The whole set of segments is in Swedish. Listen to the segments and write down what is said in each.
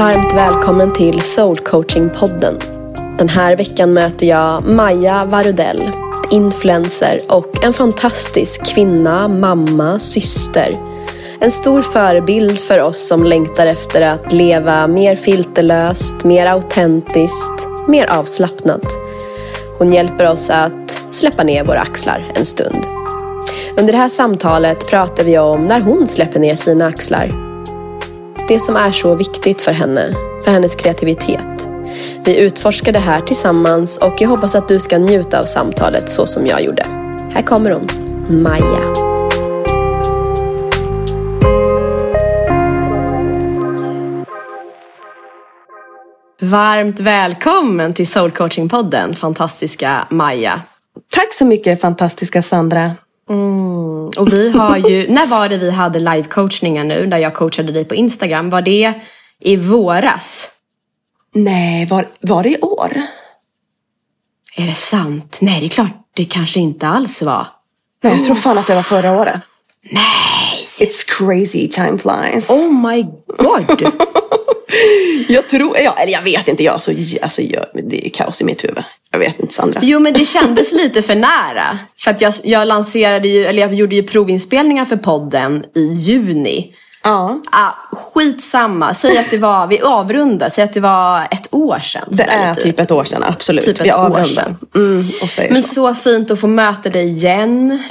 Varmt välkommen till Soul Coaching-podden. Den här veckan möter jag Maja Varudell, influencer och en fantastisk kvinna, mamma, syster. En stor förebild för oss som längtar efter att leva mer filterlöst, mer autentiskt, mer avslappnat. Hon hjälper oss att släppa ner våra axlar en stund. Under det här samtalet pratar vi om när hon släpper ner sina axlar. Det som är så viktigt för henne, för hennes kreativitet. Vi utforskar det här tillsammans och jag hoppas att du ska njuta av samtalet så som jag gjorde. Här kommer hon, Maja. Varmt välkommen till Soul Coaching-podden, fantastiska Maja. Tack så mycket fantastiska Sandra. Mm. Och vi har ju, när var det vi hade live-coachningen nu, där jag coachade dig på Instagram? Var det i våras? Nej, var, var det i år? Är det sant? Nej, det är klart det kanske inte alls var. Nej, jag tror fan att det var förra året. Nej! It's crazy, time flies. Oh my god! jag tror, ja, eller jag vet inte, jag, så, alltså, jag, det är kaos i mitt huvud. Jag vet inte Sandra. Jo men det kändes lite för nära. För att jag, jag lanserade ju, eller jag gjorde ju provinspelningar för podden i juni. Ja. Ah, skitsamma, säg att det var, vi avrundar, säg att det var ett år sedan. Det är typ. typ ett år sedan, absolut. Typ vi sedan. Mm, Men så. så. fint att få möta dig igen.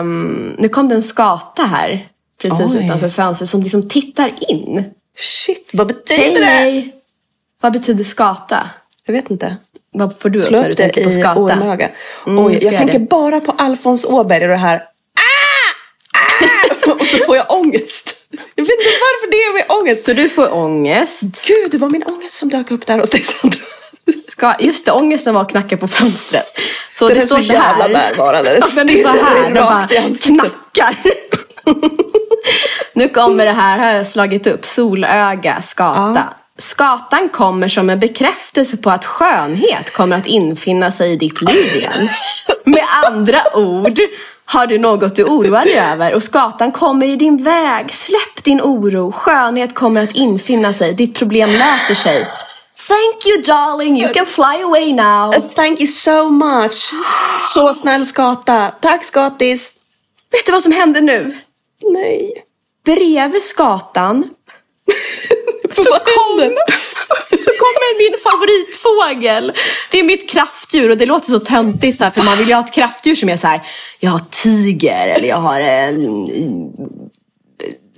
Um, nu kom det en skata här, precis Oj. utanför fönstret, som liksom tittar in. Shit, vad betyder hej, det? Hej. Vad betyder skata? Jag vet inte. Vad får du Slå upp när du tänker på skata? Ormöga. Mm, Oj, jag tänker det. bara på Alfons Åberg och det här ah! Ah! och så får jag ångest. Jag vet inte varför det är med ångest. Så du får ångest? Gud, det var min ångest som dök upp där hos dig Sandra. Ska, just det, ångesten var att knacka på fönstret. Så den det är står så, jävla närvarande. Ja, den är så här, den bara knackar. nu kommer det här, har jag slagit upp, solöga, skata. Ja. Skatan kommer som en bekräftelse på att skönhet kommer att infinna sig i ditt liv igen. Med andra ord har du något du oroar dig över och skatan kommer i din väg. Släpp din oro. Skönhet kommer att infinna sig. Ditt problem löser sig. Thank you darling, you can fly away now. Thank you so much. Så snäll skata. Tack skatis. Vet du vad som händer nu? Nej. Bredvid skatan så kom, så kommer min favoritfågel. Det är mitt kraftdjur och det låter så töntigt så här, för man vill ju ha ett kraftdjur som är så här, jag har tiger eller jag har en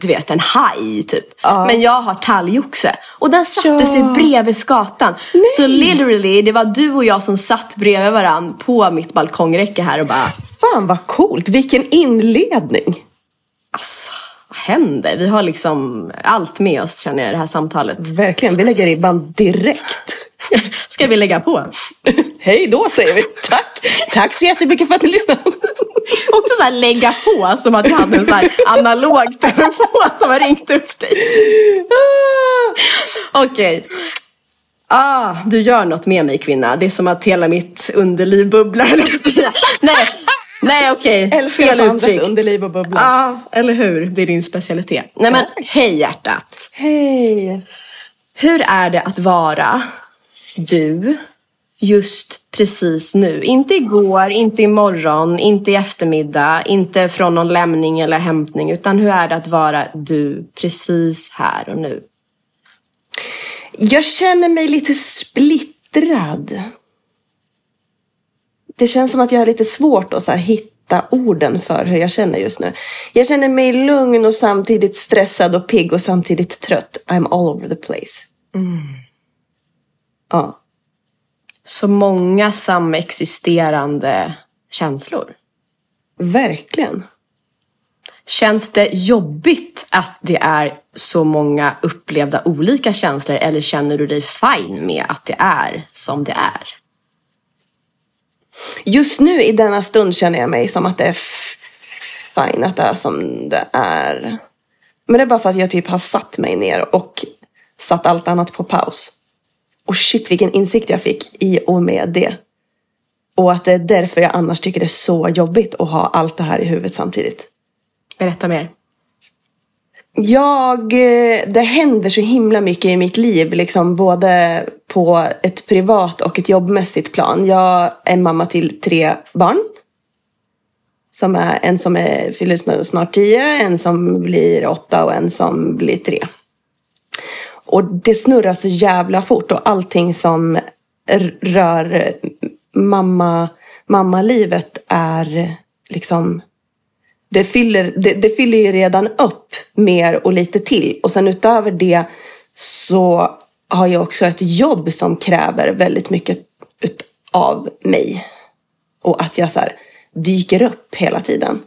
du vet en haj typ. Ja. Men jag har talgoxe. Och den satte ja. sig bredvid skatan. Nej. Så literally, det var du och jag som satt bredvid varandra på mitt balkongräcke här och bara... Fan vad coolt, vilken inledning. Alltså händer? Vi har liksom allt med oss känner jag i det här samtalet. Verkligen, vi lägger ribban direkt. Ska vi lägga på? Hej då säger vi. Tack! Tack så jättemycket för att ni lyssnade. Också så här lägga på som att jag hade en så här analog telefon som har ringt upp dig. Okej. Okay. Ah, du gör något med mig kvinna. Det är som att hela mitt underliv bubblar. Nej, Nej okej, okay. fel uttryckt. underliv och bubbla. Ja, eller hur. Det är din specialitet. Nej men, hej hjärtat. Hej. Hur är det att vara du just precis nu? Inte igår, inte imorgon, inte i eftermiddag, inte från någon lämning eller hämtning. Utan hur är det att vara du precis här och nu? Jag känner mig lite splittrad det känns som att jag har lite svårt att så hitta orden för hur jag känner just nu. Jag känner mig lugn och samtidigt stressad och pigg och samtidigt trött. I'm all over the place. Mm. Ja. Så många samexisterande känslor. Verkligen. Känns det jobbigt att det är så många upplevda olika känslor eller känner du dig fine med att det är som det är? Just nu i denna stund känner jag mig som att det är fine att det är som det är. Men det är bara för att jag typ har satt mig ner och satt allt annat på paus. Och shit vilken insikt jag fick i och med det. Och att det är därför jag annars tycker det är så jobbigt att ha allt det här i huvudet samtidigt. Berätta mer. Jag, eh, det händer så himla mycket i mitt liv, liksom både på ett privat och ett jobbmässigt plan. Jag är mamma till tre barn. Som är, en som är, fyller snart tio, en som blir åtta och en som blir tre. Och det snurrar så jävla fort och allting som rör mamma, mammalivet är liksom det fyller, det, det, fyller ju redan upp mer och lite till. Och sen utöver det så har jag också ett jobb som kräver väldigt mycket av mig. Och att jag så här, dyker upp hela tiden.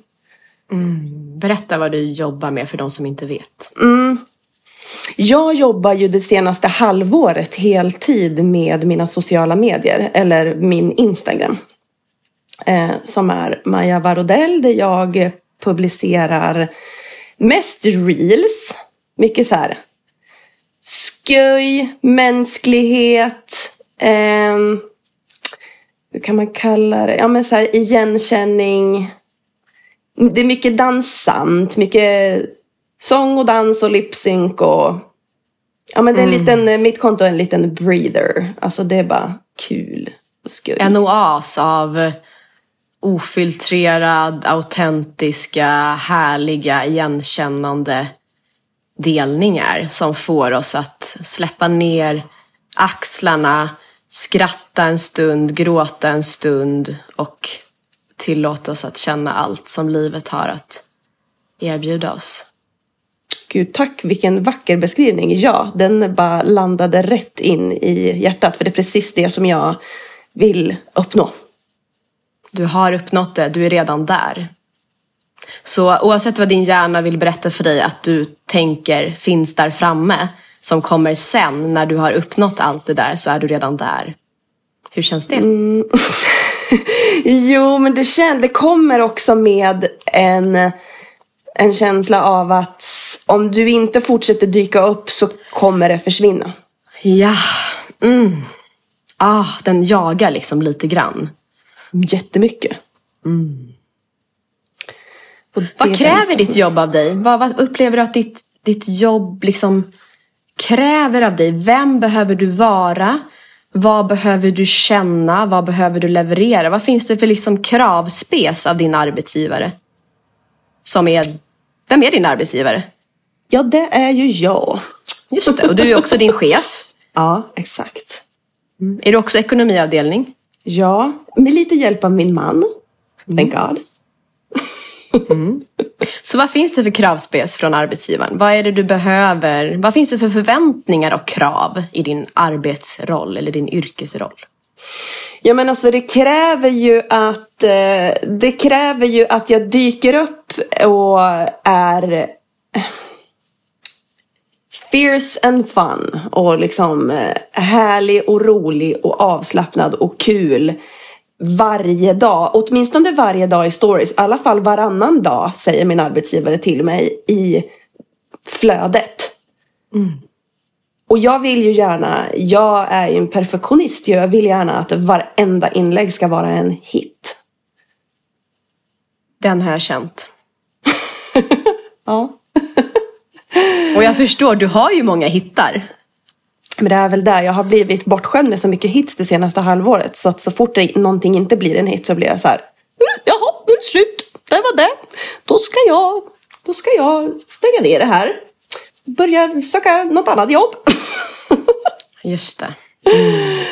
Mm. Berätta vad du jobbar med för de som inte vet. Mm. Jag jobbar ju det senaste halvåret heltid med mina sociala medier, eller min Instagram. Eh, som är Maja Varodell, där jag publicerar mest reels. Mycket så här sköj, mänsklighet, eh, hur kan man kalla det? Ja men så här igenkänning. Det är mycket dansant, mycket sång och dans och lipsync och ja men det är en mm. liten, mitt konto är en liten breather. Alltså det är bara kul och skoj. En oas av ofiltrerad, autentiska, härliga, igenkännande delningar som får oss att släppa ner axlarna, skratta en stund, gråta en stund och tillåta oss att känna allt som livet har att erbjuda oss. Gud, tack vilken vacker beskrivning. Ja, den bara landade rätt in i hjärtat för det är precis det som jag vill uppnå. Du har uppnått det, du är redan där. Så oavsett vad din hjärna vill berätta för dig att du tänker finns där framme, som kommer sen när du har uppnått allt det där, så är du redan där. Hur känns det? Mm. jo, men det, känns, det kommer också med en, en känsla av att om du inte fortsätter dyka upp så kommer det försvinna. Ja. Mm. Ah, den jagar liksom lite grann jättemycket. Mm. Vad kräver ditt jobb av dig? Vad, vad, upplever du att ditt, ditt jobb liksom kräver av dig? Vem behöver du vara? Vad behöver du känna? Vad behöver du leverera? Vad finns det för liksom kravspes av din arbetsgivare? Som är, vem är din arbetsgivare? Ja, det är ju jag. Just det, och du är också din chef. Ja, exakt. Mm. Är du också ekonomiavdelning? Ja, med lite hjälp av min man. Thank mm. God. Mm. Så vad finns det för kravspec från arbetsgivaren? Vad är det du behöver? Vad finns det för förväntningar och krav i din arbetsroll eller din yrkesroll? Ja men alltså det kräver ju att eh, det kräver ju att jag dyker upp och är fierce and fun och liksom eh, härlig och rolig och avslappnad och kul varje dag. Åtminstone varje dag i stories. I alla fall varannan dag säger min arbetsgivare till mig i flödet. Mm. Och jag vill ju gärna, jag är ju en perfektionist. Jag vill gärna att varenda inlägg ska vara en hit. Den har jag känt. ja. Och jag förstår, du har ju många hittar. Men det är väl där jag har blivit bortskämd med så mycket hits det senaste halvåret. Så att så fort det, någonting inte blir en hit så blir jag så här. Jaha, nu är det slut. Det var det. Då ska jag, då ska jag stänga ner det här. Börja söka något annat jobb. Just det. Mm.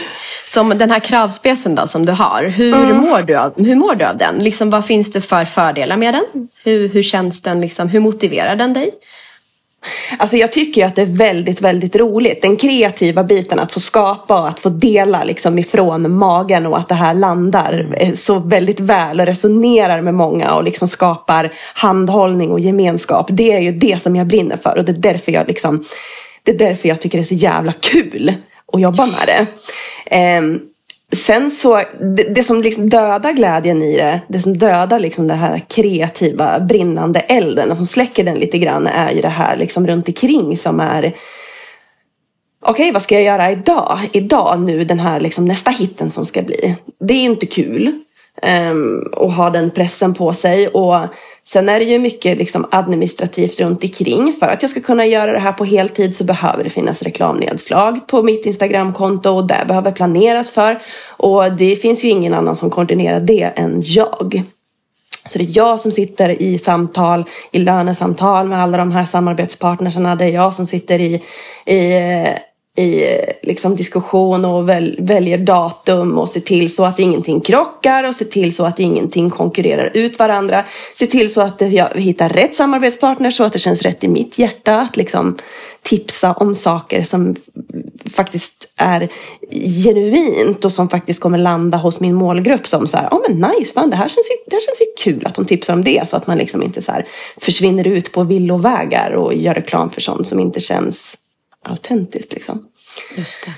Som den här kravspecen då som du har, hur, mm. mår, du av, hur mår du av den? Liksom, vad finns det för fördelar med den? Hur, hur känns den? Liksom, hur motiverar den dig? Alltså jag tycker att det är väldigt, väldigt roligt. Den kreativa biten att få skapa och att få dela liksom ifrån magen och att det här landar eh, så väldigt väl och resonerar med många och liksom skapar handhållning och gemenskap. Det är ju det som jag brinner för och det är därför jag liksom det är därför jag tycker det är så jävla kul att jobba med det. Um, Sen så, det, det, som liksom dödar glädjen i det, det som dödar liksom det här kreativa brinnande elden, och som släcker den lite grann, är ju det här liksom runt omkring som är Okej, okay, vad ska jag göra idag? Idag, nu, den här liksom nästa hitten som ska bli. Det är inte kul. Ehm, och ha den pressen på sig. Och sen är det ju mycket liksom, administrativt runt omkring. För att jag ska kunna göra det här på heltid så behöver det finnas reklamnedslag på mitt Instagramkonto och det behöver planeras för. Och det finns ju ingen annan som koordinerar det än jag. Så det är jag som sitter i samtal, i lönesamtal med alla de här samarbetspartnerserna. Det är jag som sitter i, i i eh, liksom diskussion och väl, väljer datum och ser till så att ingenting krockar och ser till så att ingenting konkurrerar ut varandra. Se till så att jag hittar rätt samarbetspartner så att det känns rätt i mitt hjärta att liksom tipsa om saker som faktiskt är genuint och som faktiskt kommer landa hos min målgrupp som så här, ja oh, men nice, fan, det här känns ju, det här känns ju kul att de tipsar om det så att man liksom inte så här försvinner ut på villovägar och gör reklam för sånt som inte känns autentiskt liksom. Just det.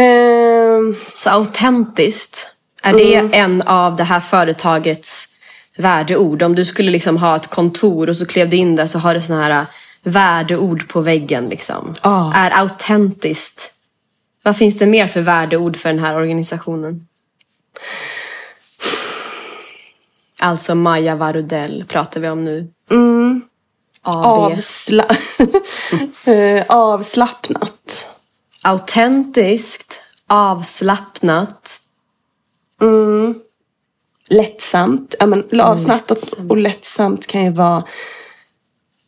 Um, så autentiskt, är det mm. en av det här företagets värdeord? Om du skulle liksom ha ett kontor och så klev du in där så har du sådana här värdeord på väggen. Liksom. Oh. Är autentiskt. Vad finns det mer för värdeord för den här organisationen? Alltså Maja Varudell pratar vi om nu. Mm. Avsla eh, avslappnat. Autentiskt, avslappnat. Mm. Lättsamt. Ja, men, avslappnat och lättsamt kan ju vara...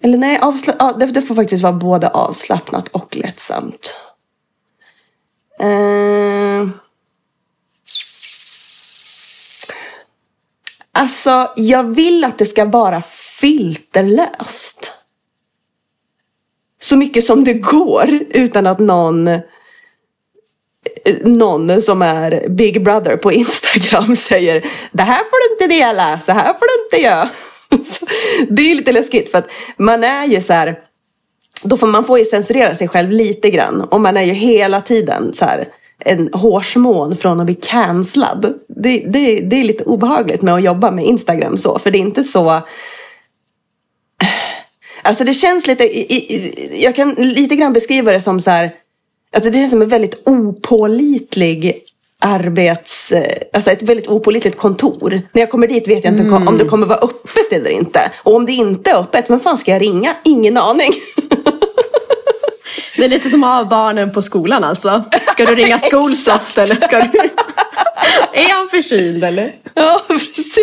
Eller nej, avsla... det, får faktiskt vara både avslappnat och lättsamt. Eh... Alltså, jag vill att det ska vara filterlöst. Så mycket som det går utan att någon eh, någon som är Big Brother på Instagram säger det här får du inte dela, så här får du inte göra. det är lite läskigt för att man är ju så här, då får man får ju censurera sig själv lite grann och man är ju hela tiden så här en hårsmån från att bli cancellad. Det, det, det är lite obehagligt med att jobba med Instagram så, för det är inte så Alltså det känns lite, jag kan lite grann beskriva det som så här, alltså det känns som en väldigt opålitlig arbets, alltså ett väldigt opålitligt kontor. När jag kommer dit vet jag inte mm. om det kommer vara öppet eller inte. Och om det inte är öppet, men fan ska jag ringa? Ingen aning. Det är lite som att ha barnen på skolan alltså. Ska du ringa Skolsoft eller ska du... Är han förkyld eller? Ja, precis.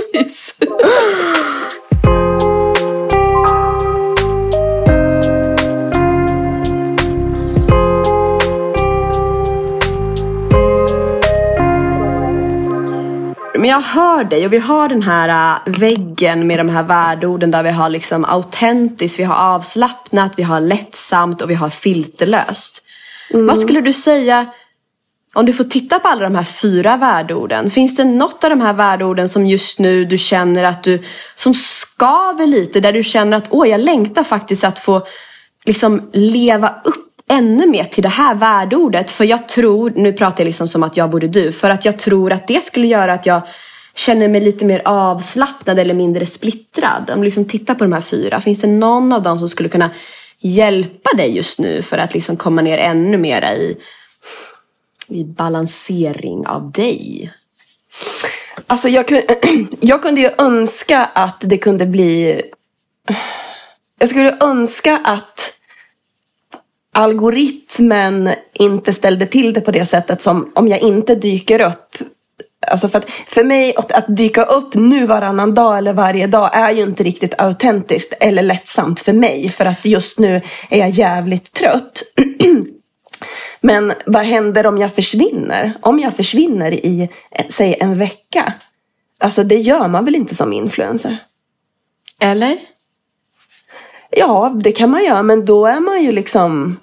Jag hör dig och vi har den här äh, väggen med de här värdeorden där vi har liksom autentiskt, vi har avslappnat, vi har lättsamt och vi har filterlöst. Mm. Vad skulle du säga om du får titta på alla de här fyra värdeorden. Finns det något av de här värdeorden som just nu du känner att du, som skaver lite, där du känner att åh, jag längtar faktiskt att få liksom leva upp ännu mer till det här värdeordet. För jag tror, nu pratar jag liksom som att jag borde du, för att jag tror att det skulle göra att jag känner mig lite mer avslappnad eller mindre splittrad. Om du liksom tittar på de här fyra, finns det någon av dem som skulle kunna hjälpa dig just nu för att liksom komma ner ännu mera i, i balansering av dig? Alltså jag, jag kunde ju önska att det kunde bli... Jag skulle önska att algoritmen inte ställde till det på det sättet som om jag inte dyker upp. Alltså för, att, för mig att, att dyka upp nu varannan dag eller varje dag är ju inte riktigt autentiskt eller lättsamt för mig. För att just nu är jag jävligt trött. Men vad händer om jag försvinner? Om jag försvinner i, säg en vecka. Alltså det gör man väl inte som influencer? Eller? Ja, det kan man göra, men då är man ju liksom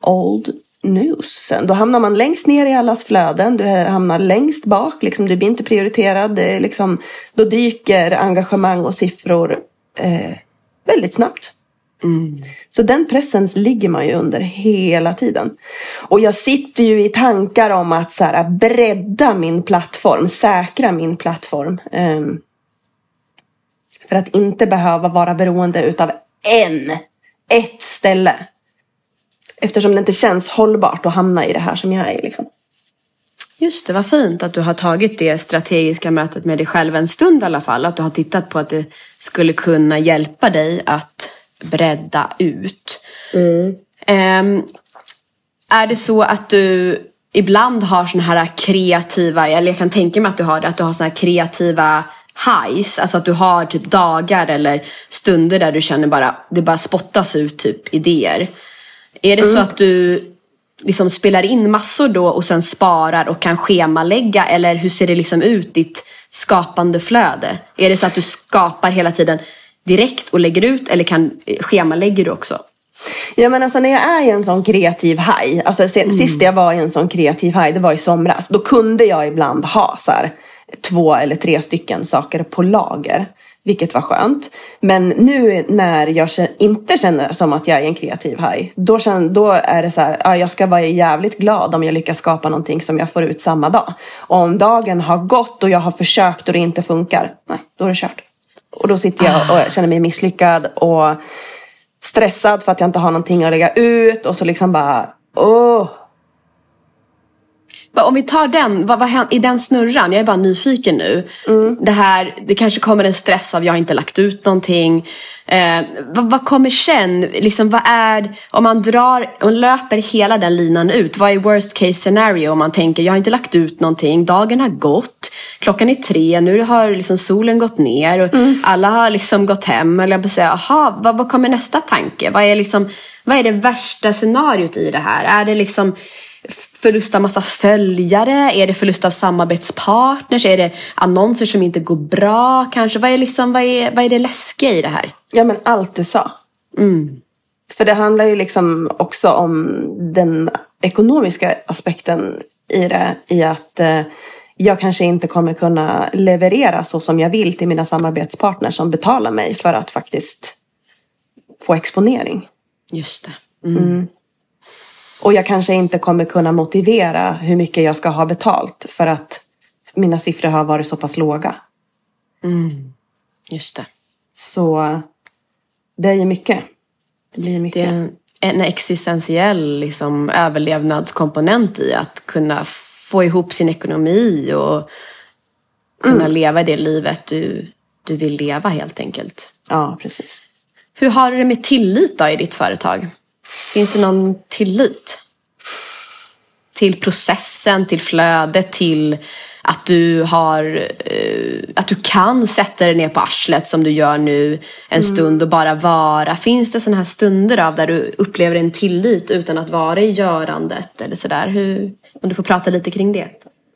old news. Sen, då hamnar man längst ner i allas flöden, du hamnar längst bak, liksom, du blir inte prioriterad. Liksom, då dyker engagemang och siffror eh, väldigt snabbt. Mm. Så den pressen ligger man ju under hela tiden. Och jag sitter ju i tankar om att så här, bredda min plattform, säkra min plattform. Eh, för att inte behöva vara beroende utav en, ett ställe. Eftersom det inte känns hållbart att hamna i det här som jag är. Liksom. Just det, vad fint att du har tagit det strategiska mötet med dig själv en stund i alla fall. Att du har tittat på att det skulle kunna hjälpa dig att bredda ut. Mm. Um, är det så att du ibland har såna här kreativa, eller jag kan tänka mig att du har det, att du har såna här kreativa highs, alltså att du har typ dagar eller stunder där du känner bara, det bara spottas ut typ idéer. Är det mm. så att du liksom spelar in massor då och sen sparar och kan schemalägga eller hur ser det liksom ut ditt skapande flöde? Är det så att du skapar hela tiden direkt och lägger ut eller kan schemalägger du också? Ja men alltså när jag är i en sån kreativ haj, alltså mm. sist jag var i en sån kreativ haj det var i somras, då kunde jag ibland ha så här, två eller tre stycken saker på lager. Vilket var skönt. Men nu när jag inte känner som att jag är en kreativ haj. Då, då är det så här, ja, jag ska vara jävligt glad om jag lyckas skapa någonting som jag får ut samma dag. Och om dagen har gått och jag har försökt och det inte funkar. Nej, då är det kört. Och då sitter jag och känner mig misslyckad och stressad för att jag inte har någonting att lägga ut. Och så liksom bara, åh. Om vi tar den, vad, vad, i den snurran, jag är bara nyfiken nu. Mm. Det här, det kanske kommer en stress av jag har inte lagt ut någonting. Eh, vad, vad, kommer sen? Liksom, vad är, om man drar, och löper hela den linan ut, vad är worst case scenario om man tänker jag har inte lagt ut någonting, dagen har gått, klockan är tre, nu har liksom solen gått ner och mm. alla har liksom gått hem. Eller jag säga, aha, vad, vad kommer nästa tanke? Vad är, liksom, vad är det värsta scenariot i det här? Är det liksom förlust av massa följare? Är det förlust av samarbetspartners? Är det annonser som inte går bra kanske? Vad är, liksom, vad är, vad är det läskiga i det här? Ja men allt du sa. Mm. För det handlar ju liksom också om den ekonomiska aspekten i det. I att eh, jag kanske inte kommer kunna leverera så som jag vill till mina samarbetspartners som betalar mig för att faktiskt få exponering. Just det. Mm. Mm. Och jag kanske inte kommer kunna motivera hur mycket jag ska ha betalt för att mina siffror har varit så pass låga. Mm. Just det. Så det är ju mycket. Det blir mycket. Det är en existentiell liksom, överlevnadskomponent i att kunna få ihop sin ekonomi och kunna mm. leva det livet du, du vill leva helt enkelt. Ja, precis. Hur har du det med tillit då i ditt företag? Finns det någon tillit? Till processen, till flödet, till att du har eh, att du kan sätta dig ner på arslet som du gör nu en mm. stund och bara vara. Finns det sådana här stunder av där du upplever en tillit utan att vara i görandet eller sådär? Hur, om du får prata lite kring det.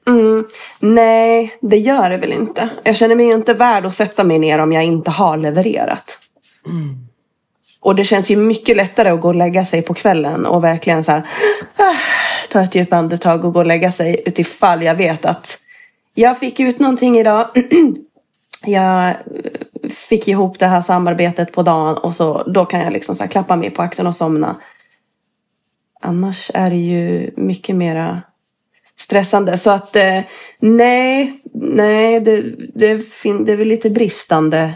Mm, nej, det gör det väl inte. Jag känner mig inte värd att sätta mig ner om jag inte har levererat. Mm. Och det känns ju mycket lättare att gå och lägga sig på kvällen och verkligen så här, ah, ta ett djupt andetag och gå och lägga sig utifall jag vet att jag fick ut någonting idag. jag eh, fick ihop det här samarbetet på dagen och så då kan jag liksom så klappa mig på axeln och somna. Annars är det ju mycket mera stressande. Så att eh, nej, nej, det, det, det är väl lite bristande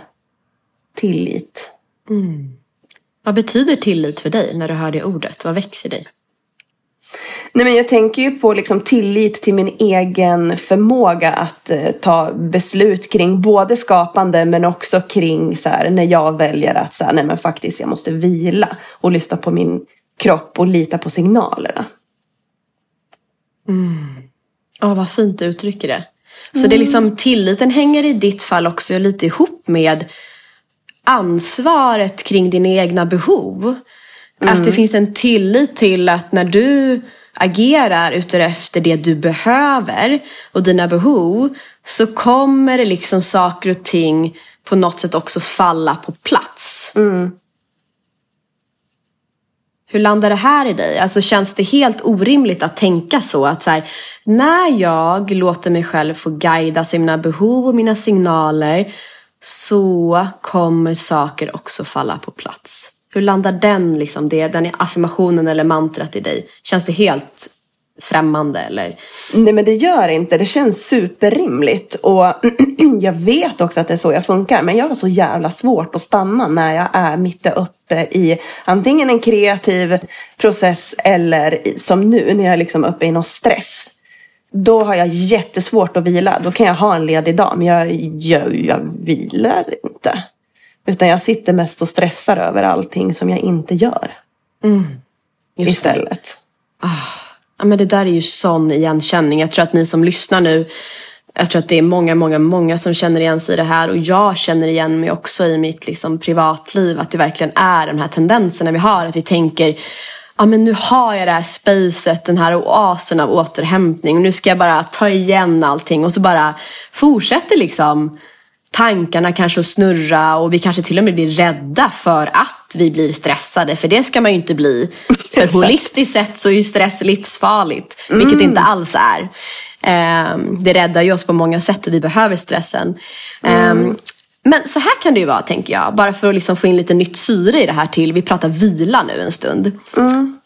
tillit. Mm. Vad betyder tillit för dig när du hör det ordet? Vad växer dig? Nej, men jag tänker ju på liksom tillit till min egen förmåga att eh, ta beslut kring både skapande men också kring så här, när jag väljer att så här, nej, men faktiskt jag måste vila och lyssna på min kropp och lita på signalerna. Mm. Oh, vad fint du uttrycker det. Så mm. det är liksom tilliten hänger i ditt fall också lite ihop med ansvaret kring dina egna behov. Mm. Att det finns en tillit till att när du agerar utefter det du behöver och dina behov så kommer det liksom saker och ting på något sätt också falla på plats. Mm. Hur landar det här i dig? Alltså känns det helt orimligt att tänka så? Att så här, när jag låter mig själv få guidas i mina behov och mina signaler så kommer saker också falla på plats. Hur landar den, liksom, det, den affirmationen eller mantrat i dig? Känns det helt främmande eller? Nej men det gör inte. Det känns superrimligt. Och jag vet också att det är så jag funkar. Men jag har så jävla svårt att stanna när jag är mitt uppe i antingen en kreativ process eller som nu när jag är liksom uppe i någon stress. Då har jag jättesvårt att vila. Då kan jag ha en ledig dag, men jag, jag, jag vilar inte. Utan jag sitter mest och stressar över allting som jag inte gör. Mm. Istället. Ah. Ja, men det där är ju sån igenkänning. Jag tror att ni som lyssnar nu jag tror att det är många, många, många som känner igen sig i det här och jag känner igen mig också i mitt liksom, privatliv att det verkligen är de här tendenserna vi har. Att vi tänker, ja men nu har jag det här spacet, den här oasen av återhämtning och nu ska jag bara ta igen allting och så bara fortsätter liksom tankarna kanske att snurra och vi kanske till och med blir rädda för att vi blir stressade. För det ska man ju inte bli. För holistiskt sett så är ju stress livsfarligt. Mm. Vilket det inte alls är. Um, det räddar ju oss på många sätt och vi behöver stressen. Mm. Men så här kan det ju vara tänker jag. Bara för att liksom få in lite nytt syre i det här till. Vi pratar vila nu en stund. Mm.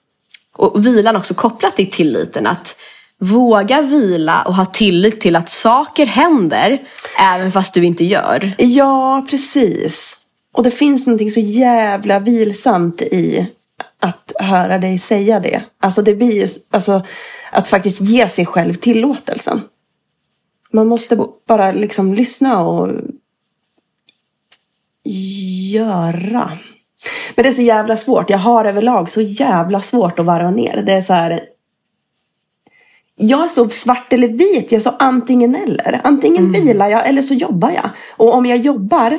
Och vilan också kopplat till tilliten. Att Våga vila och ha tillit till att saker händer även fast du inte gör. Ja, precis. Och det finns någonting så jävla vilsamt i att höra dig säga det. Alltså det blir ju, alltså att faktiskt ge sig själv tillåtelsen. Man måste bara liksom lyssna och göra. Men det är så jävla svårt. Jag har överlag så jävla svårt att varva ner. Det är så här, jag är så svart eller vit, jag är så antingen eller. Antingen mm. vilar jag eller så jobbar jag. Och om jag jobbar,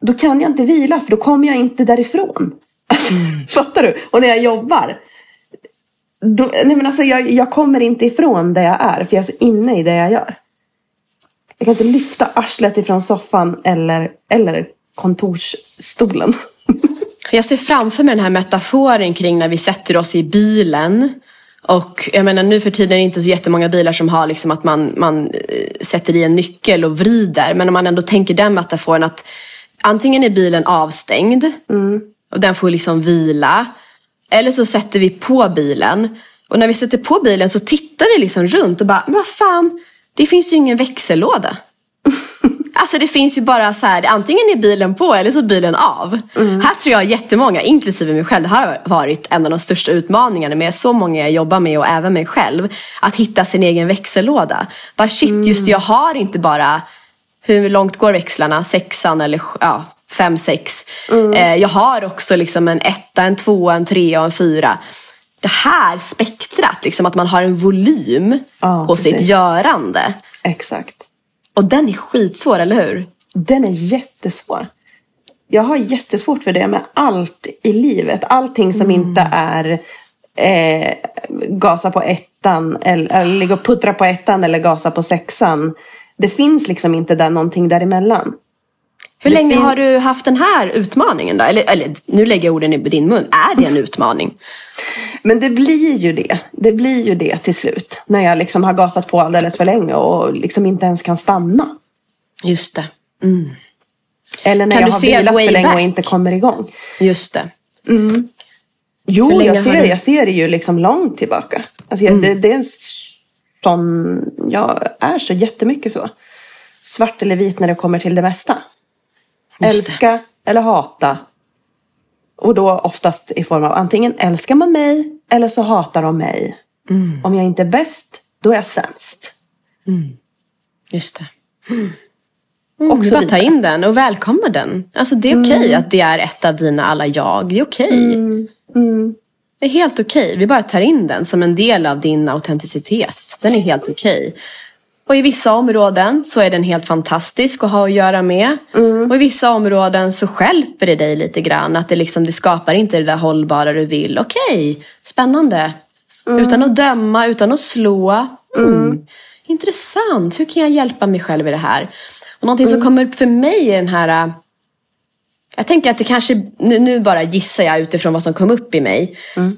då kan jag inte vila för då kommer jag inte därifrån. Alltså, mm. Fattar du? Och när jag jobbar, då, nej men alltså jag, jag kommer inte ifrån där jag är för jag är så inne i det jag gör. Jag kan inte lyfta arslet ifrån soffan eller, eller kontorsstolen. Jag ser framför mig den här metaforen kring när vi sätter oss i bilen och jag menar nu för tiden är det inte så jättemånga bilar som har liksom att man, man eh, sätter i en nyckel och vrider. Men om man ändå tänker den metaforen att antingen är bilen avstängd mm. och den får liksom vila. Eller så sätter vi på bilen. Och när vi sätter på bilen så tittar vi liksom runt och bara, men vad fan, det finns ju ingen växellåda. Alltså det finns ju bara så här, antingen är bilen på eller så är bilen av. Mm. Här tror jag jättemånga, inklusive mig själv, det har varit en av de största utmaningarna med så många jag jobbar med och även mig själv. Att hitta sin egen växellåda. Bara shit, mm. just jag har inte bara, hur långt går växlarna? Sexan eller ja, fem, sex. Mm. Eh, jag har också liksom en etta, en tvåa, en trea och en fyra. Det här spektrat, liksom att man har en volym ja, på sitt görande. Exakt. Och den är skitsvår, eller hur? Den är jättesvår. Jag har jättesvårt för det med allt i livet. Allting som mm. inte är eh, gasa på ettan eller, eller ligga och puttra på ettan eller gasa på sexan. Det finns liksom inte där någonting däremellan. Hur det länge har du haft den här utmaningen då? Eller, eller nu lägger jag orden i din mun. Är det en utmaning? Men det blir ju det. Det blir ju det till slut. När jag liksom har gasat på alldeles för länge och liksom inte ens kan stanna. Just det. Mm. Eller när kan jag har vilat för länge back? och inte kommer igång. Just det. Mm. Jo, jag ser, du... jag ser det ju liksom långt tillbaka. Alltså, mm. det, det, är en sån... Jag är så jättemycket så. Svart eller vit när det kommer till det mesta. Älska eller hata. Och då oftast i form av antingen älskar man mig eller så hatar de mig. Mm. Om jag inte är bäst, då är jag sämst. Mm. Just det. Mm. Mm, bara ta in den och välkomna den. Alltså det är okej okay mm. att det är ett av dina alla jag. Det är okej. Okay. Mm. Mm. Det är helt okej. Okay. Vi bara tar in den som en del av din autenticitet. Den är helt okej. Och i vissa områden så är den helt fantastisk att ha att göra med. Mm. Och i vissa områden så skälper det dig lite grann. Att det, liksom, det skapar inte det där hållbara du vill. Okej, okay, spännande. Mm. Utan att döma, utan att slå. Mm. Intressant, hur kan jag hjälpa mig själv i det här? Och någonting som mm. kommer upp för mig är den här... Jag tänker att det kanske, nu, nu bara gissar jag utifrån vad som kom upp i mig. Mm.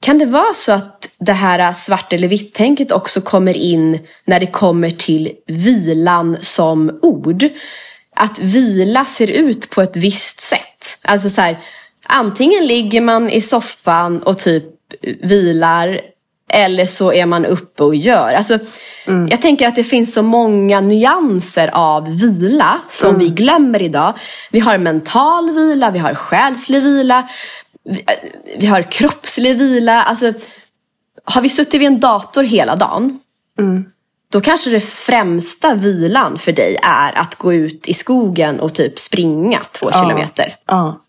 Kan det vara så att det här svart eller vitt-tänket också kommer in när det kommer till vilan som ord? Att vila ser ut på ett visst sätt. Alltså så här, antingen ligger man i soffan och typ vilar eller så är man uppe och gör. Alltså, mm. Jag tänker att det finns så många nyanser av vila som mm. vi glömmer idag. Vi har mental vila, vi har själslig vila vi, vi har kroppslig vila. Alltså, har vi suttit vid en dator hela dagen. Då kanske det främsta vilan för dig är att gå ut i skogen och typ springa två kilometer. Ja.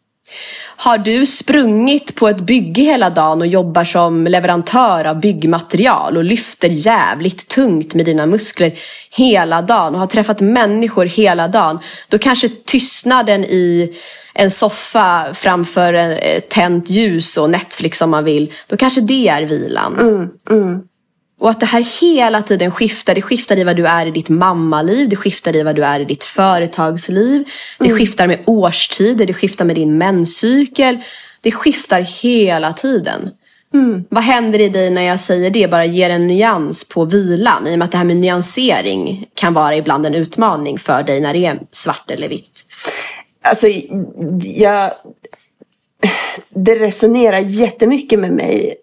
Har du sprungit på ett bygge hela dagen och jobbar som leverantör av byggmaterial och lyfter jävligt tungt med dina muskler hela dagen och har träffat människor hela dagen. Då kanske tystnaden i en soffa framför tänt ljus och Netflix om man vill. Då kanske det är vilan. Mm, mm. Och att det här hela tiden skiftar. Det skiftar i vad du är i ditt mammaliv. Det skiftar i vad du är i ditt företagsliv. Det skiftar med årstider. Det skiftar med din menscykel. Det skiftar hela tiden. Vad händer i dig när jag säger det? Bara ger en nyans på vilan. I och med att det här med nyansering kan vara ibland en utmaning för dig när det är svart eller vitt. Alltså, jag... Det resonerar jättemycket med mig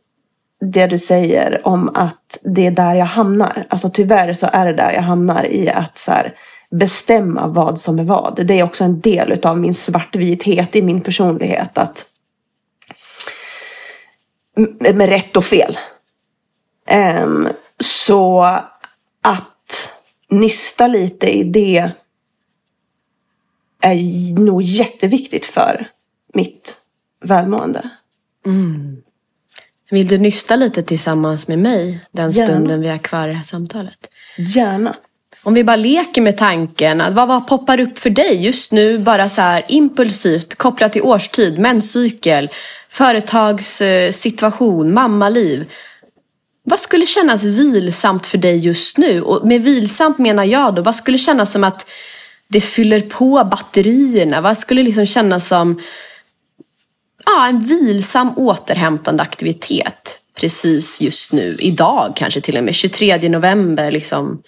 det du säger om att det är där jag hamnar. Alltså tyvärr så är det där jag hamnar i att så här, bestämma vad som är vad. Det är också en del av min svartvithet i min personlighet. att Med rätt och fel. Um, så att nysta lite i det är nog jätteviktigt för mitt välmående. Mm. Vill du nysta lite tillsammans med mig den Gärna. stunden vi har kvar i det här samtalet? Gärna. Om vi bara leker med tanken, vad, vad poppar upp för dig just nu bara så här impulsivt kopplat till årstid, menscykel, företagssituation, mammaliv. Vad skulle kännas vilsamt för dig just nu? Och med vilsamt menar jag då, vad skulle kännas som att det fyller på batterierna? Vad skulle liksom kännas som ja, en vilsam återhämtande aktivitet precis just nu, idag kanske till och med, 23 november liksom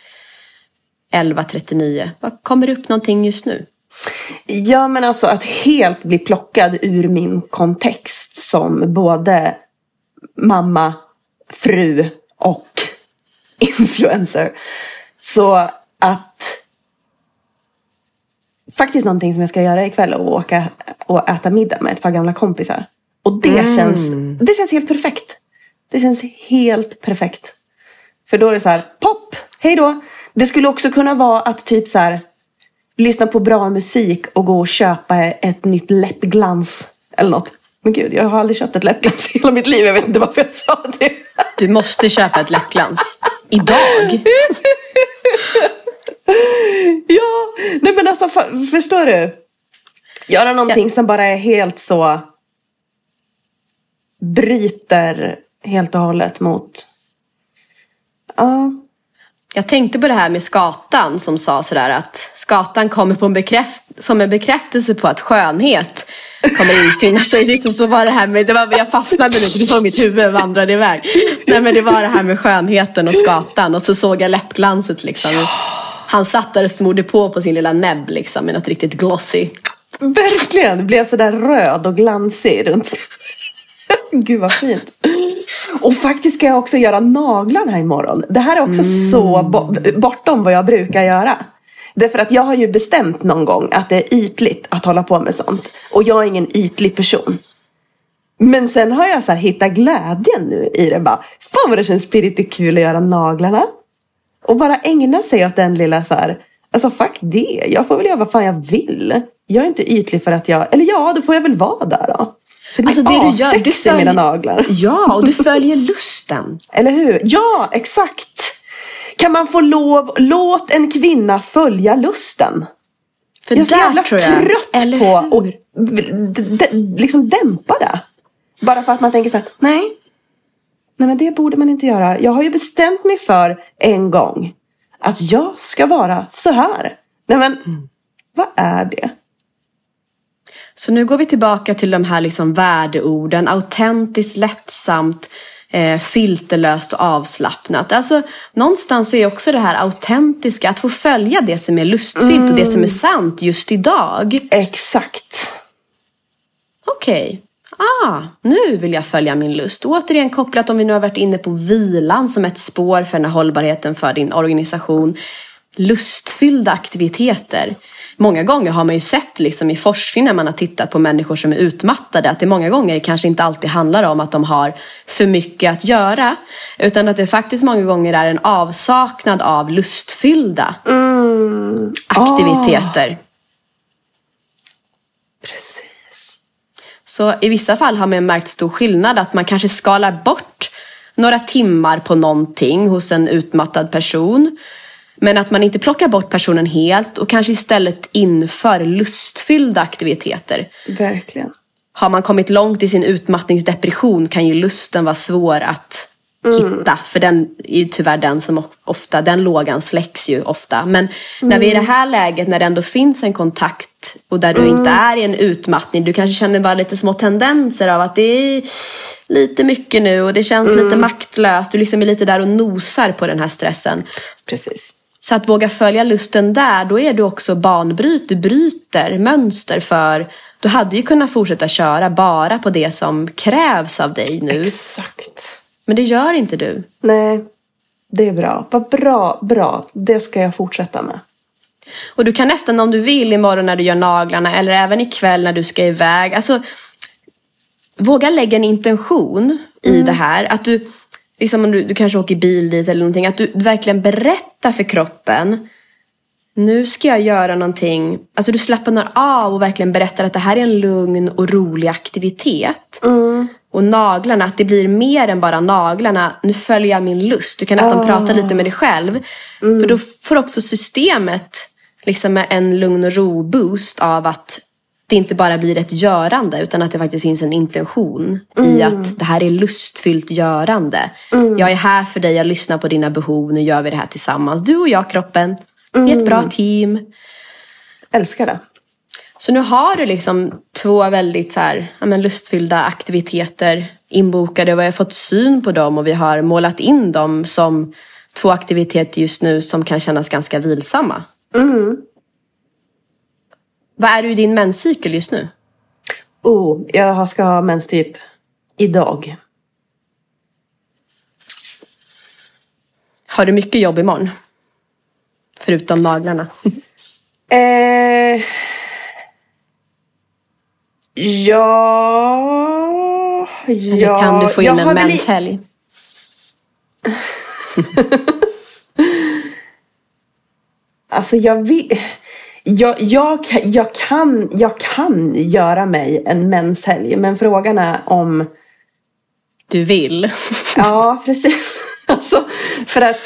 11.39. Kommer det upp någonting just nu? Ja, men alltså att helt bli plockad ur min kontext som både mamma, fru och influencer. Så att faktiskt någonting som jag ska göra ikväll och åka och äta middag med ett par gamla kompisar. Och det, känns, det känns helt perfekt. Det känns helt perfekt. För då är det så här, pop, hej då. Det skulle också kunna vara att typ så här, lyssna på bra musik och gå och köpa ett nytt läppglans. Eller något. Men gud, jag har aldrig köpt ett läppglans i hela mitt liv. Jag vet inte varför jag sa det. Du måste köpa ett läppglans. Idag? Ja, nej men alltså för, förstår du? Göra någonting som bara är helt så bryter helt och hållet mot Ja, Jag tänkte på det här med skatan som sa sådär att skatan kommer på en bekräft som en bekräftelse på att skönhet kommer infinna sig. Och så var det här med, det var, jag fastnade lite, du såg mitt huvud vandrade iväg. Nej men det var det här med skönheten och skatan och så såg jag läppglanset liksom. Han satt där och smorde på på sin lilla näbb liksom med något riktigt glossy. verkligen. Blev sådär röd och glansig runt. Gud vad fint. Och faktiskt ska jag också göra naglarna imorgon. Det här är också så bo- bortom vad jag brukar göra. Därför att jag har ju bestämt någon gång att det är ytligt att hålla på med sånt. Och jag är ingen ytlig person. Men sen har jag så hittat glädjen nu i det. Bara, Fan vad det känns pirrigt kul att göra naglarna. Och bara ägna sig åt den lilla så här. Alltså fuck det. Jag får väl göra vad fan jag vill. Jag är inte ytlig för att jag. Eller ja, då får jag väl vara där då. Så det Alltså blir det du gör, du med mina naglar. Ja, och du följer lusten. Eller hur? Ja, exakt. Kan man få lov, låt en kvinna följa lusten. För Jag är så jävla trött eller på att liksom dämpa det. Bara för att man tänker så här, nej. Nej men det borde man inte göra. Jag har ju bestämt mig för en gång att jag ska vara så här. Nej men, Mm. vad är det? Så nu går vi tillbaka till de här liksom värdeorden. Autentiskt, lättsamt, eh, filterlöst och avslappnat. Alltså, någonstans är också det här autentiska, att få följa det som är lustfyllt och det som är sant just idag. Exakt. Okej, ah, nu vill jag följa min lust. Återigen kopplat om vi nu har varit inne på vilan som ett spår för den här hållbarheten för din organisation. Lustfyllda aktiviteter. många gånger har man ju sett liksom i forskning när man har tittat på människor som är utmattade att det många gånger kanske inte alltid handlar om att de har för mycket att göra. Utan att det faktiskt många gånger är en avsaknad av lustfyllda Mm. aktiviteter. Precis. Så i vissa fall har man märkt stor skillnad att man kanske skalar bort några timmar på någonting hos en utmattad person. Men att man inte plockar bort personen helt och kanske istället inför lustfyllda aktiviteter. Verkligen. Har man kommit långt i sin utmattningsdepression kan ju lusten vara svår att hitta. För den är ju tyvärr den som ofta, den lågan släcks ju ofta. Men när vi är i det här läget när det ändå finns en kontakt och där du inte är i en utmattning. Du kanske känner bara lite små tendenser av att det är lite mycket nu och det känns lite maktlöst. Du liksom är lite där och nosar på den här stressen. Precis. Så att våga följa lusten där, då är du också banbryt. Du bryter mönster för du hade ju kunnat fortsätta köra bara på det som krävs av dig nu. Exakt. Men det gör inte du. Nej, det är bra. Vad bra, bra. Det ska jag fortsätta med. Och du kan nästan om du vill imorgon när du gör naglarna eller även ikväll när du ska iväg. Alltså, våga lägga en intention i det här. Att du, liksom om du, du kanske åker bil dit eller någonting. Att du verkligen berättar för kroppen. Nu ska jag göra någonting. Alltså du slappnar av och verkligen berättar att det här är en lugn och rolig aktivitet. Och naglarna, att det blir mer än bara naglarna. Nu följer jag min lust. Du kan nästan prata lite med dig själv. För då får också systemet liksom en lugn och ro-boost av att det inte bara blir ett görande utan att det faktiskt finns en intention i att det här är lustfyllt görande. Jag är här för dig, jag lyssnar på dina behov, nu gör vi det här tillsammans. Du och jag, kroppen. Vi är ett bra team. Älskar det. Så nu har du liksom två väldigt så här, ja, men lustfyllda aktiviteter inbokade och vi har fått syn på dem och vi har målat in dem som två aktiviteter just nu som kan kännas ganska vilsamma. Vad är du i din menscykel just nu? Oh, jag ska ha mens typ idag. Har du mycket jobb imorgon? Förutom naglarna. Eh, ja... Eller ja, kan du få in en menshelg? Alltså jag vill... Jag, jag, jag, kan, jag kan göra mig en menshelg. Men frågan är om... Du vill. Ja, precis. Alltså, för att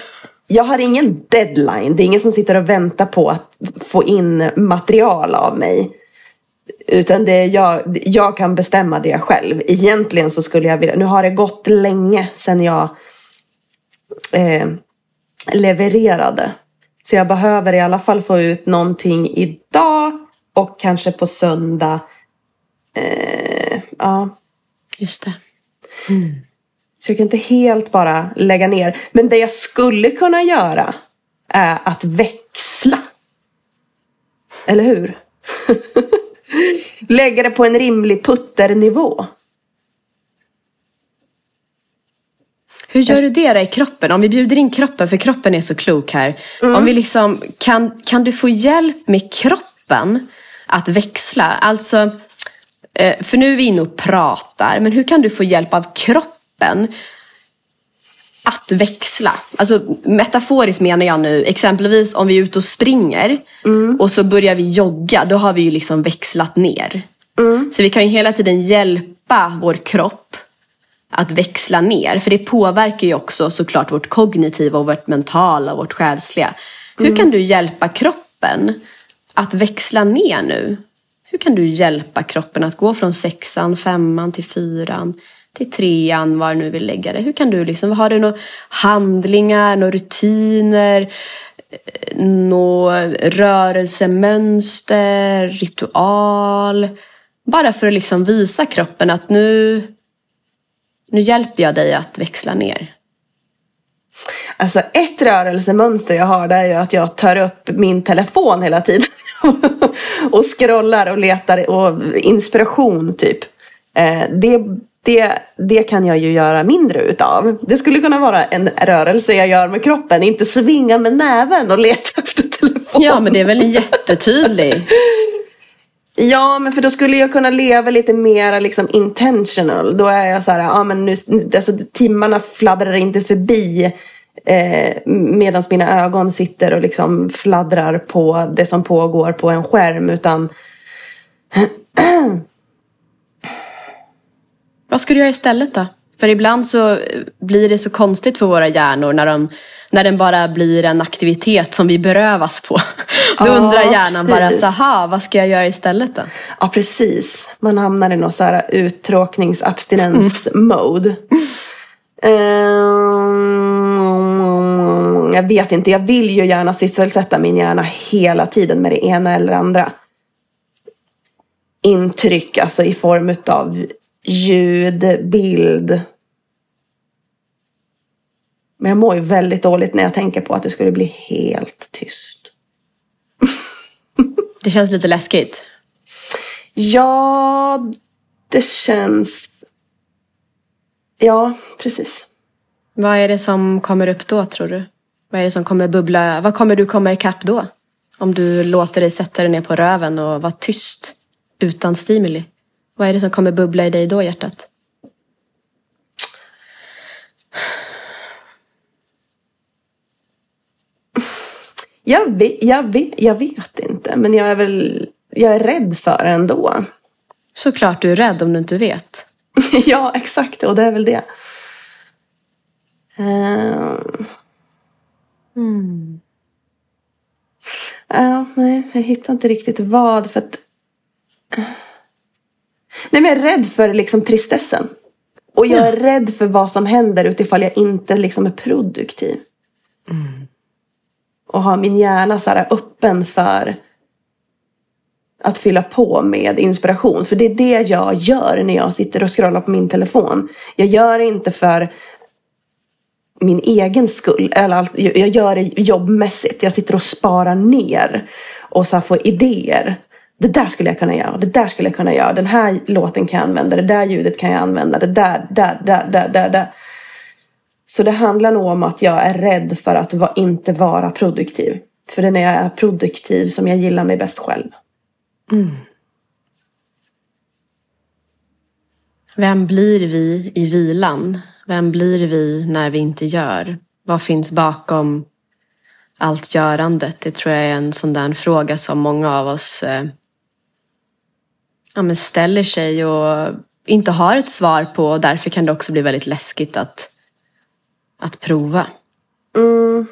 jag har ingen deadline. Det är ingen som sitter och väntar på att få in material av mig. Utan det är jag, jag kan bestämma det själv. Egentligen så skulle jag vilja... Nu har det gått länge sedan jag eh, levererade. Så jag behöver i alla fall få ut någonting idag och kanske på söndag. Eh, ja, Just det. så jag kan inte helt bara lägga ner. Men det jag skulle kunna göra är att växla. Eller hur? Lägga det på en rimlig putternivå. Hur gör du det då i kroppen? Om vi bjuder in kroppen, för kroppen är så klok här. Om vi liksom, kan, kan du få hjälp med kroppen att växla? Alltså, eh, för nu är vi inne och pratar, men hur kan du få hjälp av kroppen att växla? Alltså metaforiskt menar jag nu, exempelvis om vi är ute och springer och så börjar vi jogga, då har vi ju liksom växlat ner. Så vi kan ju hela tiden hjälpa vår kropp att växla ner. För det påverkar ju också såklart vårt kognitiva och vårt mentala och vårt själsliga. Hur kan du hjälpa kroppen att växla ner nu? Hur kan du hjälpa kroppen att gå från sexan, femman till fyran, till trean, var du nu vill lägga det? Hur kan du liksom, har du några handlingar, några rutiner, några rörelsemönster, ritual? Bara för att liksom visa kroppen att nu, nu hjälper jag dig att växla ner. Alltså ett rörelsemönster jag har det är ju att jag tar upp min telefon hela tiden. och scrollar och letar och inspiration typ. Eh, det, det, det kan jag ju göra mindre utav. Det skulle kunna vara en rörelse jag gör med kroppen. Inte svinga med näven och leta efter telefonen. Ja, men det är väl jättetydlig. Ja, men för då skulle jag kunna leva lite mer liksom intentional. Då är jag så här, ja men nu, alltså timmarna fladdrar inte förbi eh, medan mina ögon sitter och liksom fladdrar på det som pågår på en skärm. Utan Vad ska du göra istället då? För ibland så blir det så konstigt för våra hjärnor när, de, när den bara blir en aktivitet som vi berövas på. Då ja, undrar hjärnan precis. bara, så vad ska jag göra istället då? Ja, precis. Man hamnar i någon så här uttråkningsabstinens-mode. Um, jag vet inte, jag vill ju gärna sysselsätta min hjärna hela tiden med det ena eller andra. Intryck, alltså i form av ljud, bild. Men jag mår ju väldigt dåligt när jag tänker på att det skulle bli helt tyst. det känns lite läskigt. Ja, det känns... Ja, precis. Vad är det som kommer upp då, tror du? Vad är det som kommer bubbla? Vad kommer du komma ikapp då? Om du låter dig sätta dig ner på röven och vara tyst utan stimuli? Vad är det som kommer bubbla i dig då, hjärtat? Jag vet, jag, vet, jag vet inte, men jag är väl jag är rädd för det ändå. Såklart du är rädd om du inte vet. ja, exakt. Och det är väl det. Uh... Mm. Uh, nej, jag hittar inte riktigt vad. För att... Nej, men jag är rädd för liksom tristessen. Och jag är rädd för vad som händer utifall jag inte liksom är produktiv. Mm. Och har min hjärna så här öppen för att fylla på med inspiration. För det är det jag gör när jag sitter och scrollar på min telefon. Jag gör det inte för min egen skull. Eller jag gör det jobbmässigt. Jag sitter och sparar ner och så får idéer det där skulle jag kunna göra, det där skulle jag kunna göra, den här låten kan jag använda, det där ljudet kan jag använda, det där, där, där, där, där, där. Så det handlar nog om att jag är rädd för att va, inte vara produktiv. För det är när jag är produktiv som jag gillar mig bäst själv. Mm. Vem blir vi i vilan? Vem blir vi när vi inte gör? Vad finns bakom allt görandet? Det tror jag är en sån där fråga som många av oss eh, ja, men ställer sig och inte har ett svar på och därför kan det också bli väldigt läskigt att, att prova. Mm.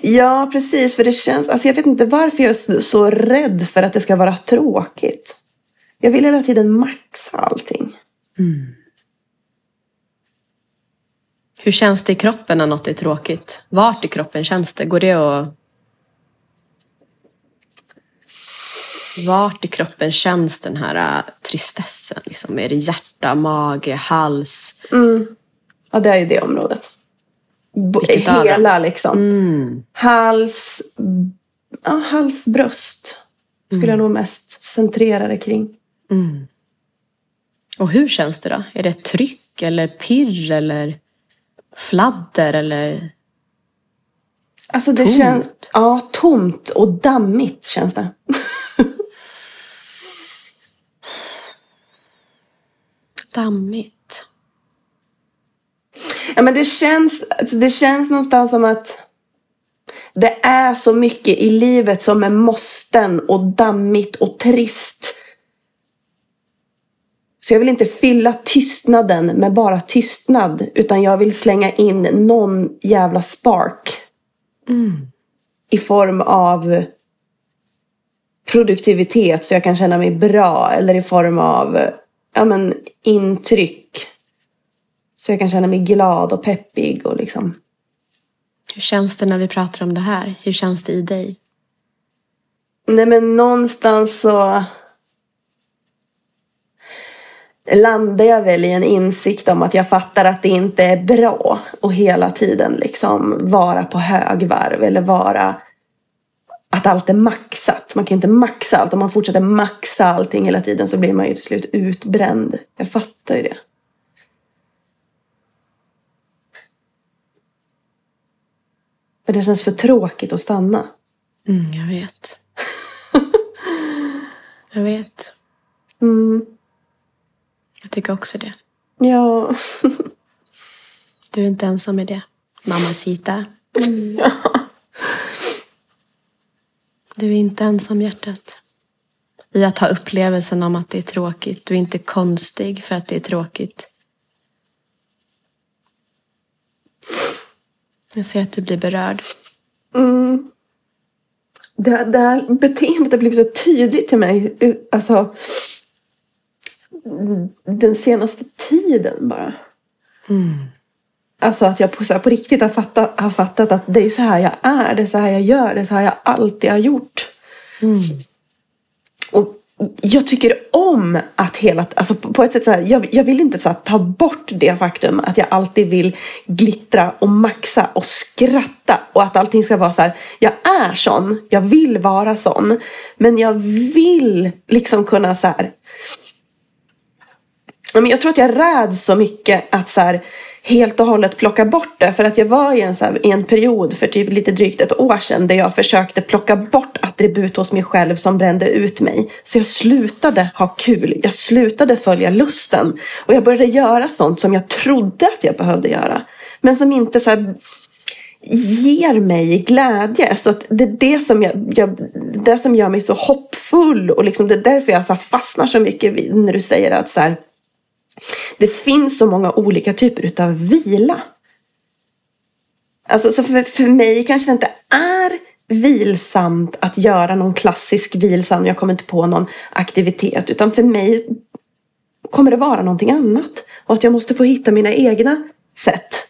Ja, precis. För det känns, alltså jag vet inte varför jag är så rädd för att det ska vara tråkigt. Jag vill hela tiden maxa allting. Mm. Hur känns det i kroppen när något är tråkigt? Vart i kroppen känns det? Går det att Vart i kroppen känns den här äh, tristessen? Liksom? Är det hjärta, mage, hals? Mm. Ja, det är ju det området. Vilket Hela liksom. Mm. Hals, ja, hals, bröst. Skulle mm. jag nog mest centrera det kring. Mm. Och hur känns det då? Är det tryck eller pirr eller fladder eller? Alltså det tomt. känns, ja tomt och dammigt känns det. dammigt. Ja, men det känns, alltså det känns någonstans som att det är så mycket i livet som är måsten och dammigt och trist. Så jag vill inte fylla tystnaden med bara tystnad. Utan jag vill slänga in någon jävla spark. Mm. I form av produktivitet så jag kan känna mig bra. Eller i form av ja, men, intryck. Så jag kan känna mig glad och peppig och liksom. Hur känns det när vi pratar om det här? Hur känns det i dig? Nej men någonstans så landar jag väl i en insikt om att jag fattar att det inte är bra att hela tiden liksom vara på högvarv eller vara att allt är maxat. Man kan inte maxa allt. Om man fortsätter maxa allting hela tiden så blir man ju till slut utbränd. Jag fattar ju det. För det känns för tråkigt att stanna. Mm, jag vet. jag vet. Mm. Jag tycker också det. Ja. Du är inte ensam i det. Mamacita. Du är inte ensam hjärtat. I att ha upplevelsen om att det är tråkigt. Du är inte konstig för att det är tråkigt. Jag ser att du blir berörd. Mm. Det, det här beteendet har blivit så tydligt till mig. Alltså. Den senaste tiden bara. Alltså att jag på, så här, på riktigt har fattat, har fattat att det är så här jag är. Det är så här jag gör. Det är så här jag alltid har gjort. Och jag tycker om att hela... Alltså på, ett sätt så här, jag, jag vill inte så här, ta bort det faktum att jag alltid vill glittra och maxa och skratta. Och att allting ska vara så här. Jag är sån. Jag vill vara sån. Men jag vill liksom kunna så här jag tror att jag räds så mycket att så här, helt och hållet plocka bort det. För att jag var i en, så här, i en period för typ lite drygt ett år sedan där jag försökte plocka bort attribut hos mig själv som brände ut mig. Så jag slutade ha kul. Jag slutade följa lusten. Och jag började göra sånt som jag trodde att jag behövde göra. Men som inte så här, ger mig glädje. Så att det är det som, jag, jag, det som gör mig så hoppfull. Och liksom det är därför jag så fastnar så mycket när du säger att så här, det finns så många olika typer av vila. Alltså, så för, för mig kanske det inte är vilsamt att göra någon klassisk vilsam, jag kommer inte på någon aktivitet. Utan för mig kommer det vara någonting annat. Och att jag måste få hitta mina egna sätt.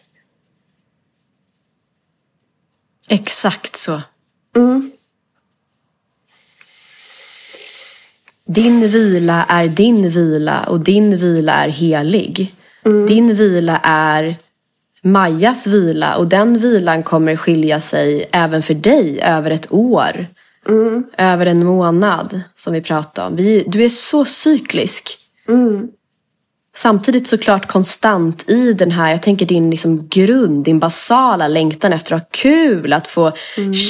Exakt så. Mm. Din vila är din vila och din vila är helig. Mm. Din vila är Majas vila och den vilan kommer skilja sig även för dig över ett år. Mm. Över en månad som vi pratade om. Vi, du är så cyklisk. Mm. Samtidigt såklart konstant i den här, jag tänker din liksom grund, din basala längtan efter att ha kul, att få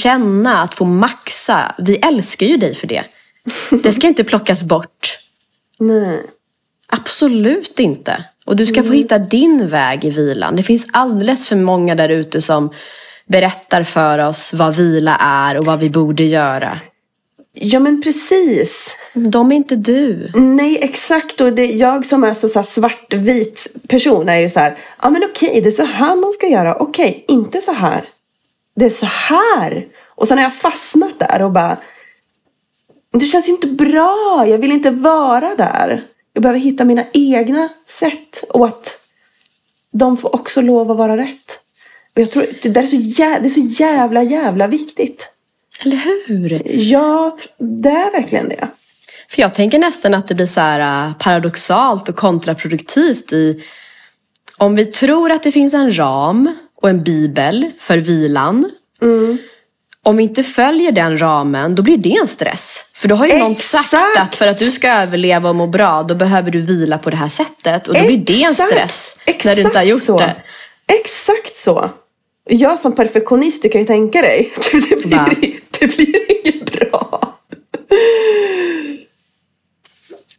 känna, att få maxa. Vi älskar ju dig för det. Det ska inte plockas bort. Nej. Absolut inte. Och du ska få hitta din väg i vilan. Det finns alldeles för många där ute som berättar för oss vad vila är och vad vi borde göra. Ja men precis. De är inte du. Nej exakt och det, jag som är så, så svartvit person är ju så här. Ja men okej det är så här man ska göra. Okej inte så här. Det är så här. Och sen har jag fastnat där och bara. Det känns ju inte bra. Jag vill inte vara där. Jag behöver hitta mina egna sätt. Och att de får också lov att vara rätt. Och jag tror det är så jävla, det är så jävla jävla viktigt. Eller hur? Ja, det är verkligen det. För jag tänker nästan att det blir så här äh, paradoxalt och kontraproduktivt i om vi tror att det finns en ram och en bibel för vilan. Om vi inte följer den ramen, då blir det en stress. För då har ju någon sagt Exakt. att för att du ska överleva och må bra, då behöver du vila på det här sättet. Och då blir det en Exakt. stress när du inte har gjort så. det. Exakt så. Jag som perfektionist, du kan ju tänka dig. Det Va? blir, det blir inget bra.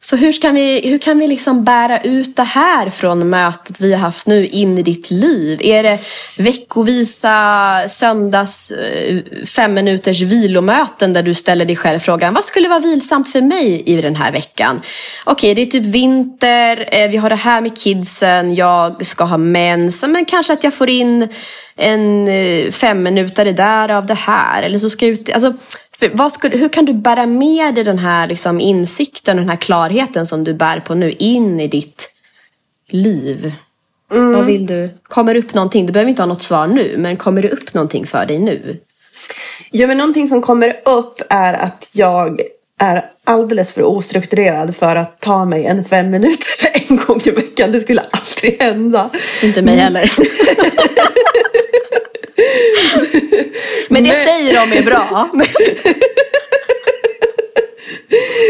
Så hur, ska vi, hur kan vi liksom bära ut det här från mötet vi har haft nu in i ditt liv? Är det veckovisa söndags eh, fem minuters vilomöten där du ställer dig själv frågan vad skulle vara vilsamt för mig i den här veckan? Okej, det är typ vinter, eh, vi har det här med kidsen, jag ska ha mens, men kanske att jag får in en eh, fem minuter där av det här. Eller så ska jag ut, alltså, skulle, hur kan du bära med dig den här liksom, insikten och den här klarheten som du bär på nu in i ditt liv? Vad vill du? Kommer det upp någonting? Du behöver inte ha något svar nu, men kommer det upp någonting för dig nu? Ja, men någonting som kommer upp är att jag är alldeles för ostrukturerad för att ta mig en fem minuter en gång i veckan. Det skulle aldrig hända. Inte mig heller. men det Men- säger de är bra.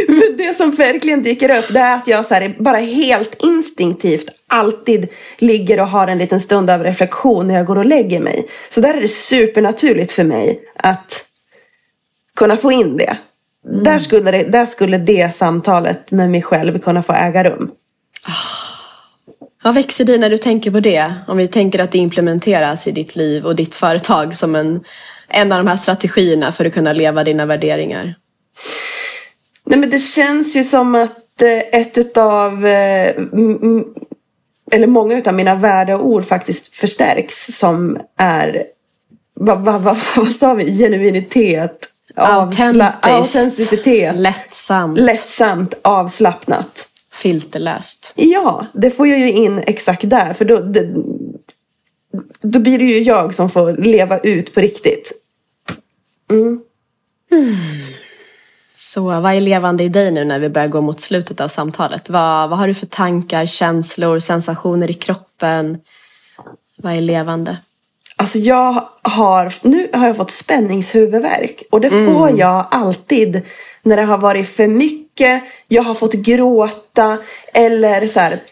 Men det som verkligen dyker upp det är att jag så här, bara helt instinktivt alltid ligger och har en liten stund av reflektion när jag går och lägger mig. Så där är det supernaturligt för mig att kunna få in det. Mm. Där, skulle det där skulle det samtalet med mig själv kunna få äga rum. Vad växer dig när du tänker på det? Om vi tänker att det implementeras i ditt liv och ditt företag som en, en av de här strategierna för att kunna leva dina värderingar. Nej men det känns ju som att eh, ett utav eh, eller många utav mina värdeord faktiskt förstärks som är vad, vad, vad, vad sa vi? Genuinitet, autenticitet, lättsamt. lättsamt, avslappnat. Filterlöst. Ja, det får jag ju in exakt där. För då, det, då blir det ju jag som får leva ut på riktigt. Mm. Mm. Så vad är levande i dig nu när vi börjar gå mot slutet av samtalet? Vad, vad har du för tankar, känslor, sensationer i kroppen? Vad är levande? Alltså jag har, nu har jag fått spänningshuvudvärk och det mm. får jag alltid när det har varit för mycket, jag har fått gråta eller så här,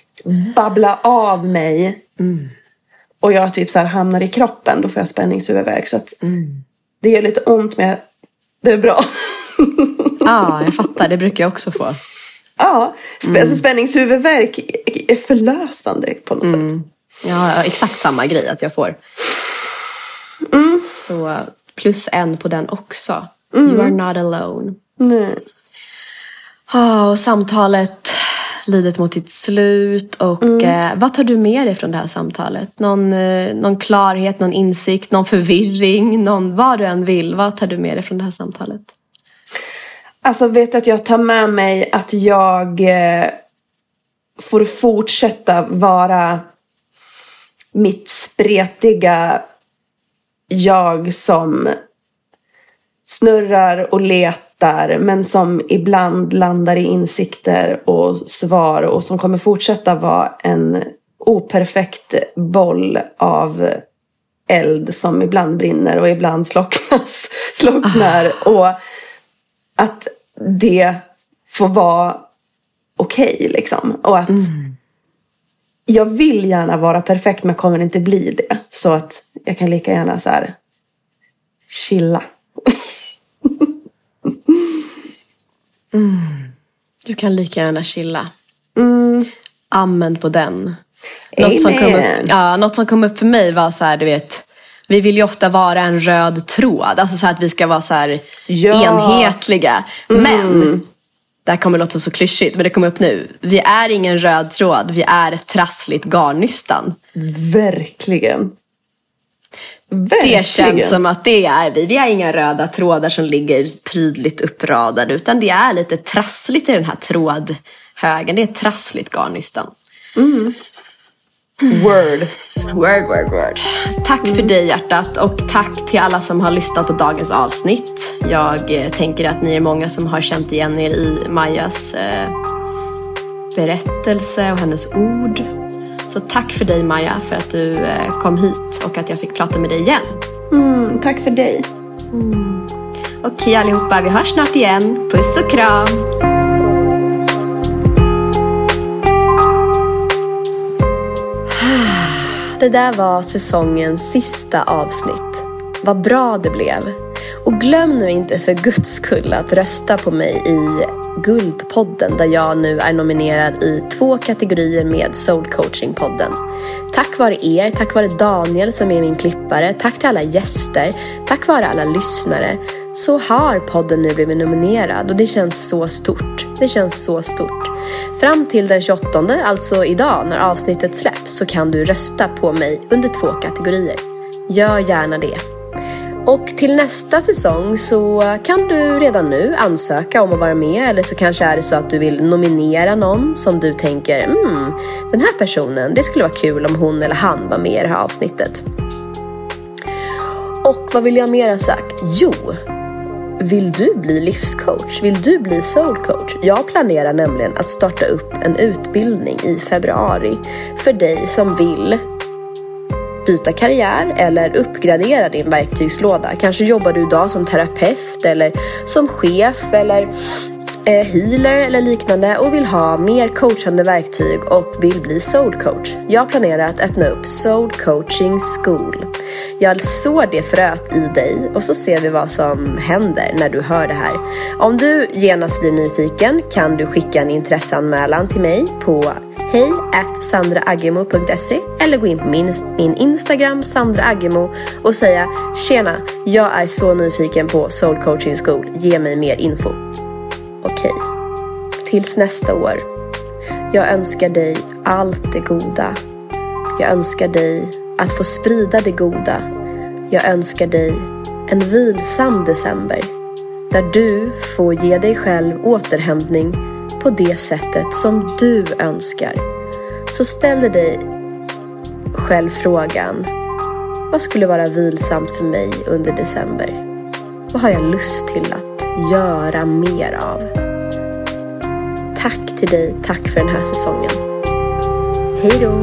babbla av mig. Mm. Och jag typ så här hamnar i kroppen, då får jag spänningshuvudvärk. Så att mm. Det gör lite ont men det är bra. Ja, jag fattar. Det brukar jag också få. Ja, mm. alltså spänningshuvudvärk är förlösande på något mm. sätt. Ja, exakt samma grej att jag får. Mm. Så plus en på den också. Mm. You are not alone. Nej. Oh, och samtalet lidet mot sitt slut. Och mm. eh, Vad tar du med dig från det här samtalet? Någon, eh, någon klarhet, någon insikt, någon förvirring? Någon, vad du än vill. Vad tar du med dig från det här samtalet? Alltså vet du att jag tar med mig att jag eh, får fortsätta vara mitt spretiga jag som snurrar och letar men som ibland landar i insikter och svar och som kommer fortsätta vara en operfekt boll av eld som ibland brinner och ibland slocknas, slocknar. Ah. Och att det får vara okej okay, liksom. Och att mm. jag vill gärna vara perfekt men kommer inte bli det. Så att jag kan lika gärna så här chilla. Mm. Du kan lika gärna chilla. Mm. Amen på den. Något som, kom upp, ja, något som kom upp för mig var så här, du vet vi vill ju ofta vara en röd tråd. Alltså så att vi ska vara så här ja. enhetliga. Mm. Men, det här kommer låta så klyschigt men det kommer upp nu. Vi är ingen röd tråd, vi är ett trassligt garnnystan. Verkligen. Verkligen. Det känns som att det är vi. Vi är inga röda trådar som ligger prydligt uppradade. Utan det är lite trassligt i den här trådhögen. Det är trassligt garnnystan. Mm. Word. Word, word, word. Tack mm. för dig hjärtat och tack till alla som har lyssnat på dagens avsnitt. Jag eh, tänker att ni är många som har känt igen er i Majas eh, berättelse och hennes ord. Så tack för dig Maja för att du eh, kom hit och att jag fick prata med dig igen. Mm, tack för dig. Mm. Okej okay, allihopa, vi hörs snart igen. Puss och kram. Det där var säsongens sista avsnitt. Vad bra det blev. Och glöm nu inte för guds skull att rösta på mig i Guldpodden där jag nu är nominerad i två kategorier med Soul Coaching-podden. Tack vare er, tack vare Daniel som är min klippare, tack till alla gäster, tack vare alla lyssnare så har podden nu blivit nominerad och det känns så stort. Det känns så stort. Fram till den 28, alltså idag när avsnittet släpps, så kan du rösta på mig under två kategorier. Gör gärna det. Och till nästa säsong så kan du redan nu ansöka om att vara med eller så kanske är det så att du vill nominera någon som du tänker mm, den här personen, det skulle vara kul om hon eller han var med i det här avsnittet. Och vad vill jag mer ha sagt? Jo, vill du bli livscoach? Vill du bli soulcoach? Jag planerar nämligen att starta upp en utbildning i februari för dig som vill byta karriär eller uppgradera din verktygslåda. Kanske jobbar du idag som terapeut eller som chef eller Eh, healer eller liknande och vill ha mer coachande verktyg och vill bli soul coach. Jag planerar att öppna upp Soul Coaching School. Jag sår det fröet i dig och så ser vi vad som händer när du hör det här. Om du genast blir nyfiken kan du skicka en intresseanmälan till mig på hej sandraagemo.se eller gå in på min, min Instagram Sandraagemo och säga Tjena, jag är så nyfiken på Soul Coaching School, ge mig mer info. Okej, tills nästa år. Jag önskar dig allt det goda. Jag önskar dig att få sprida det goda. Jag önskar dig en vilsam december där du får ge dig själv återhämtning på det sättet som du önskar. Så ställ dig själv frågan Vad skulle vara vilsamt för mig under december? Vad har jag lust till att göra mer av? Tack till dig, tack för den här säsongen. Hej då!